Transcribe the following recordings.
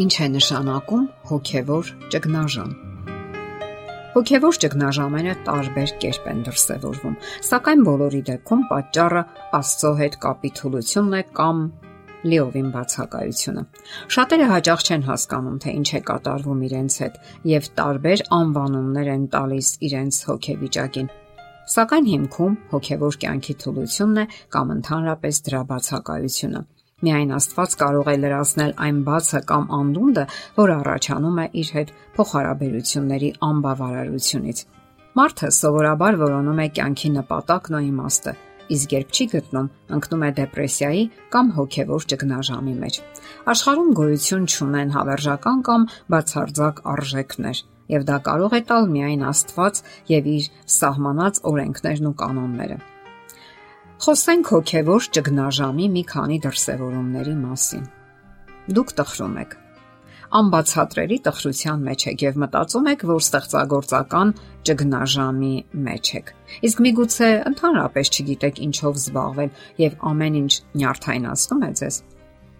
Ինչ է նշանակում հոգևոր ճգնաժամ։ Հոգևոր ճգնաժամերը տարբեր կերպ են դրսևորվում, սակայն բոլորի դեպքում պատճառը Աստծո հետ կապի թուլությունն է կամ լիովին բացակայությունը։ Շատերը հաճախ չեն հասկանում, թե ինչ է կատարվում իրենց հետ, եւ տարբեր անվանումներ են տալիս իրենց հոգեվիճակին։ Սակայն հիմքում հոգևոր կյանքի թուլությունն է կամ ընդհանրապես դրա բացակայությունը։ Միայն Աստված կարող է լրացնել այն բացը կամ անդունդը, որ առաջանում է իր հետ փոխհարաբերությունների անբավարարությունից։ Մարդը սովորաբար որոնում է կյանքի նպատակն ու իմաստը, իսկ երբ չի գտնում, ընկնում է դեպրեսիայի կամ հոգևոր ճգնաժամի մեջ։ Աշխարհում գոյություն չունեն հավերժական կամ բացարձակ արժեքներ, եւ դա կարող է տալ միայն Աստված եւ իր սահմանած օրենքներն ու կանոնները։ Խոսենք հոգևոր ճգնաժամի մի քանի դրսևորումների մասին։ Դուք տխրում եք։ Անբացատրելի տխրության մեջ եք եւ մտածում եք, որ ստեղծագործական ճգնաժամի մեջ եք։ Իսկ միգուցե ընդհանրապես չգիտեք ինչով զբաղվել եւ ամեն ինչ նյարդայնացնում է ձեզ։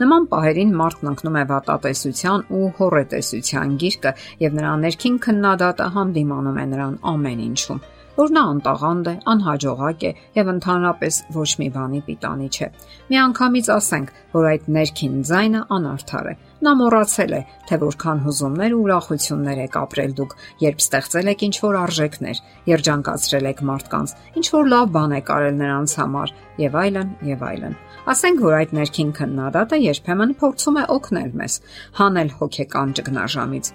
Նման պահերին մարդն ընկնում է վատատեսության ու հորետեսության գիրկը եւ նրա ներքին քննադատը հանդիմանում է նրան ամեն ինչում որ նա անտաղանդ է, անհաջողակ է եւ ընդհանրապես ոչ մի բանի պիտանի չէ։ Միանգամից ասենք, որ այդ ներքին ձայնը անարդար է։ Նա մոռացել է, թե որքան հուզումներ ու ուրախություններ եք ապրել դուք, երբ ստեղծել եք ինչ-որ արժեքներ, երջանկացրել եք մարդկանց, ինչ-որ լավ բան եք արել նրանց համար եւ այլն եւ այլն։ Ասենք, որ այդ ներքին քննադատը երբեմն փորձում է օգնել մեզ հանել հոգեկան ճգնաժամից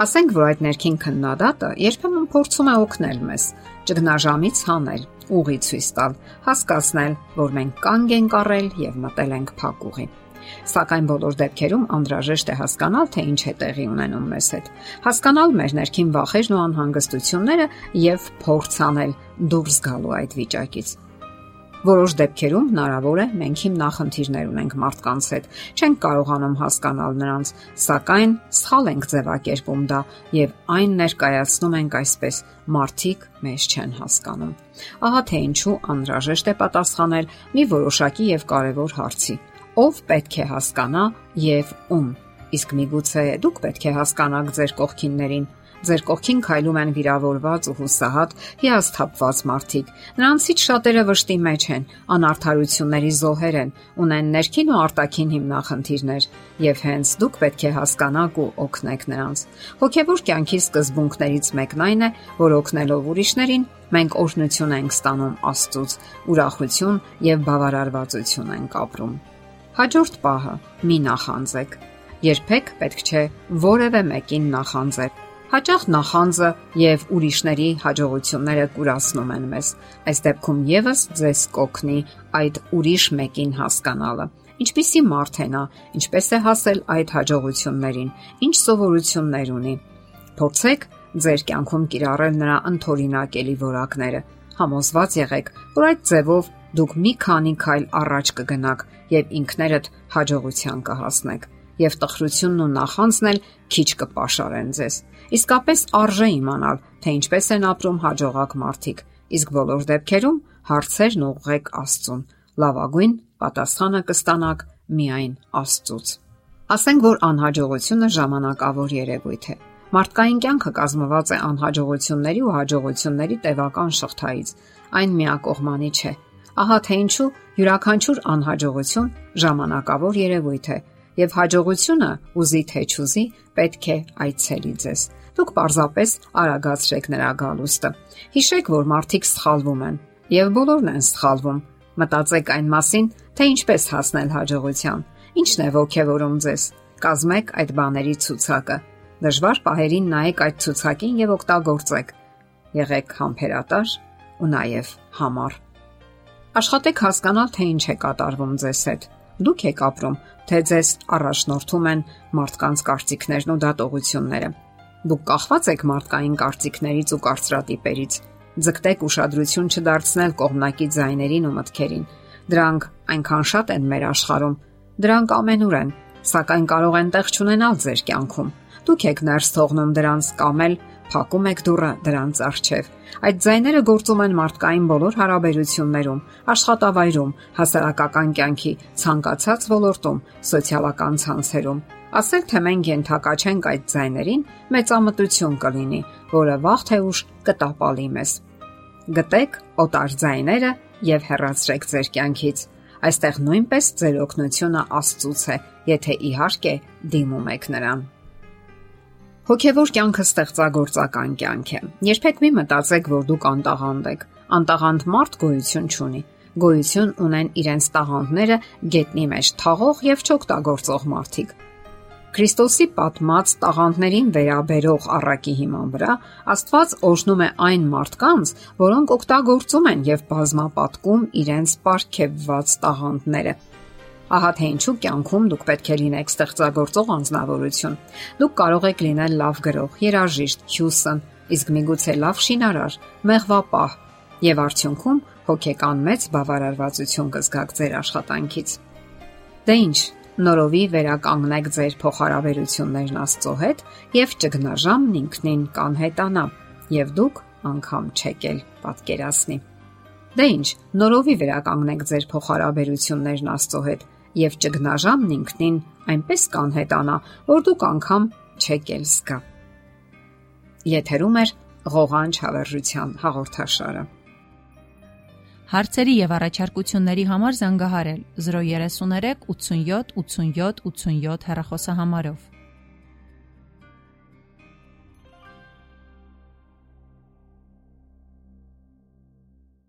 Ասենք, որ այդ ներքին քննադատը երբեմն փորձում է օգնել մեզ ճգնաժամից հանել, ուղի ցույց տալ, հասկացնել, որ մենք կանգ ենք առել եւ մտել ենք փակուղի։ Սակայն բոլոր դեպքերում անհրաժեշտ է հասկանալ, թե ինչ է տեղի ունենում մեզ հետ։ Հասկանալ մեր ներքին վախերն ու անհանգստությունները եւ փորձանել դուրս գալու այդ վիճակից։ Որոշ դեպքերում հնարավոր է մենք հիմ նախնդիրներ ունենք մարդկանց հետ, չենք կարողանում հասկանալ նրանց, սակայն սխալ ենք ձևակերպում դա եւ այն ներկայացնում ենք այսպես. մարդիկ մեզ չեն հասկանում։ Ահա թե ինչու անհրաժեշտ է պատասխանել մի որոշակի եւ կարևոր հարցի. ով պետք է հասկանա եւ ում։ Իսկ միգուցե դուք պետք է հասկանաք ձեր կողքիններին Ձեր կողքին քայլում են վիրավորված ու հուսահատ, հիասթափված մարդիկ։ Նրանցից շատերը վշտի մեջ են, անարթարությունների զոհեր են, ունեն ներքին ու արտաքին հիմնախնդիրներ, եւ հենց դուք պետք է հասկանաք ու օգնեք նրանց։ Հոգևոր կյանքի սկզբունքներից մեկն այն է, որ օգնելով ուրիշներին մենք օրհնություն ենք ստանում Աստծուց, ուրախություն եւ բավարարվածություն ենք ապրում։ Հաջորդ պահը՝ մի նախանձեք։ Երբեք պետք չէ որևէ մեկին նախանձել Հաճախ նախանձը եւ ուրիշների հաջողությունները կուրացնում են մեզ։ Այս դեպքում եւս ձեզ կօգնի այդ ուրիշ մեկին հասկանալը։ Ինչպիսի մարդ է նա, ինչպես է հասել այդ հաջողություններին, ինչ սովորություններ ունի։ Փորձեք ձեր կյանքում կիրառել նրա ընթորինակելի որակները։ Համոզված եղեք, որ այդ ձևով դուք մի քանի քայլ առաջ կգնաք եւ ինքներդ հաջողության կհասնեք եւ տխրությունն ու նախանձն էլ քիչ կպաշարեն ձեզ։ Իսկապես արժե իմանալ, թե ինչպես են ապրում հաջողակ մարդիկ, իսկ բոլոր դեպքերում հարցերն ուղղեք Աստծուն։ Լավագույն պատասխանը կստանաք միայն Աստծուց։ Ասենք որ անհաջողությունը ժամանակավոր երևույթ է։ Մարդկային կյանքը կազմված է անհաջողությունների ու հաջողությունների տևական շղթայից։ Այն միակողմանի չէ։ Ահա թե ինչու յուրաքանչյուր անհաջողություն ժամանակավոր երևույթ է, եւ հաջողությունը ուզի թե չուզի պետք է այցելի ձեզ դուք պարզապես արագացրեք նրա գալուստը։ Հիշեք, որ մարդիկ սխալվում են եւ բոլորն են սխալվում։ Մտածեք այն մասին, թե ինչպես հասնել հաջողության։ Ինչն է ողջևորում ձեզ։ Կազմեք այդ բաների ցուցակը։ Դժվար պահերին նայեք այդ ցուցակին եւ օգտագործեք։ Եղեք համբերատար ու նաեւ համառ։ Աշխատեք հասկանալ, թե ինչ է կատարվում ձեզ հետ։ Դուք եք ապրում, թե ձեզ առաջնորդում են մարդկանց կարծիքներն ու դատողությունները։ Դուք կախված եք մարդկային կարծիքներից ու կարծրատիպերից։ Ձգտեք ուշադրություն չդարձնել կողմնակի ձայներին ու մտքերին։ Դրանք այնքան շատ են մեր աշխարհում։ Դրանք ամենուր են, սակայն կարող են տեղ չունենալ ձեր կյանքում։ Դուք եք ներս թողնում դրանց կամ էլ փակում եք դուռը դրանց առջև։ Այդ ձայները գործում են մարդկային բոլոր հարաբերություններում, աշխատավայրում, հասարակական կյանքի ցանկացած ոլորտում, սոցիալական ցանցերում։ Ասել թե մենք ենթակա չենք այդ ձայներին, մեծամտություն կլինի, որը վաղ թե ուշ կտապալի մեզ։ Գտեք օտար ձայները եւ հեռացրեք ձեր կյանքից։ Այստեղ նույնպես ձեր օգնությունը Աստծուց է, եթե իհարկե դիմում եք նրան։ Հոգևոր կյանքը ստեղծագործական կյանք է։ Երբեք մի մտածեք, որ դուք անտաղանդ եք։ Անտաղանդ մարդ գոյություն չունի գոյություն ունեն իրենց տաղանդները գետնի մեջ թաղող եւ չօգտագործող մարդիկ։ Քրիստոսի պատմած տաղանդներին վերաբերող առակի հիման վրա Աստված օրհնում է այն մարդկանց, որոնք օգտագործում են եւ բազմապատկում իրենց ապարքեված տաղանդները։ Ահա թե ինչու կյանքում դուք պետք է լինեք ստեղծագործող անznավորություն։ Դուք կարող եք լինել լավ գրող, երաժիշտ, հյուսն, իսկ միգուցե լավ շինարար, մեղվապահ, եւ արդյունքում հոգեկան մեծ բավարարվածություն կզգաք ձեր աշխատանքից։ Դե ի՞նչ, նորովի վերականգնեք ձեր փոխհարաբերություններն Աստծո հետ եւ ճգնաժամն ինքնին կանհետանա եւ դուք անգամ չեք էլ պատկերացնի։ Դե ի՞նչ, նորովի վերականգնեք ձեր փոխհարաբերություններն Աստծո հետ եւ ճգնաժամն ինքնին այնպես կանհետանա, որ դուք անգամ չեք էլ զգա։ Եթերում է ղողանջ հավերժության հաղորդաշարը։ Հարցերի եւ առաջարկությունների համար զանգահարել 033 87 87 87 հեռախոսահամարով։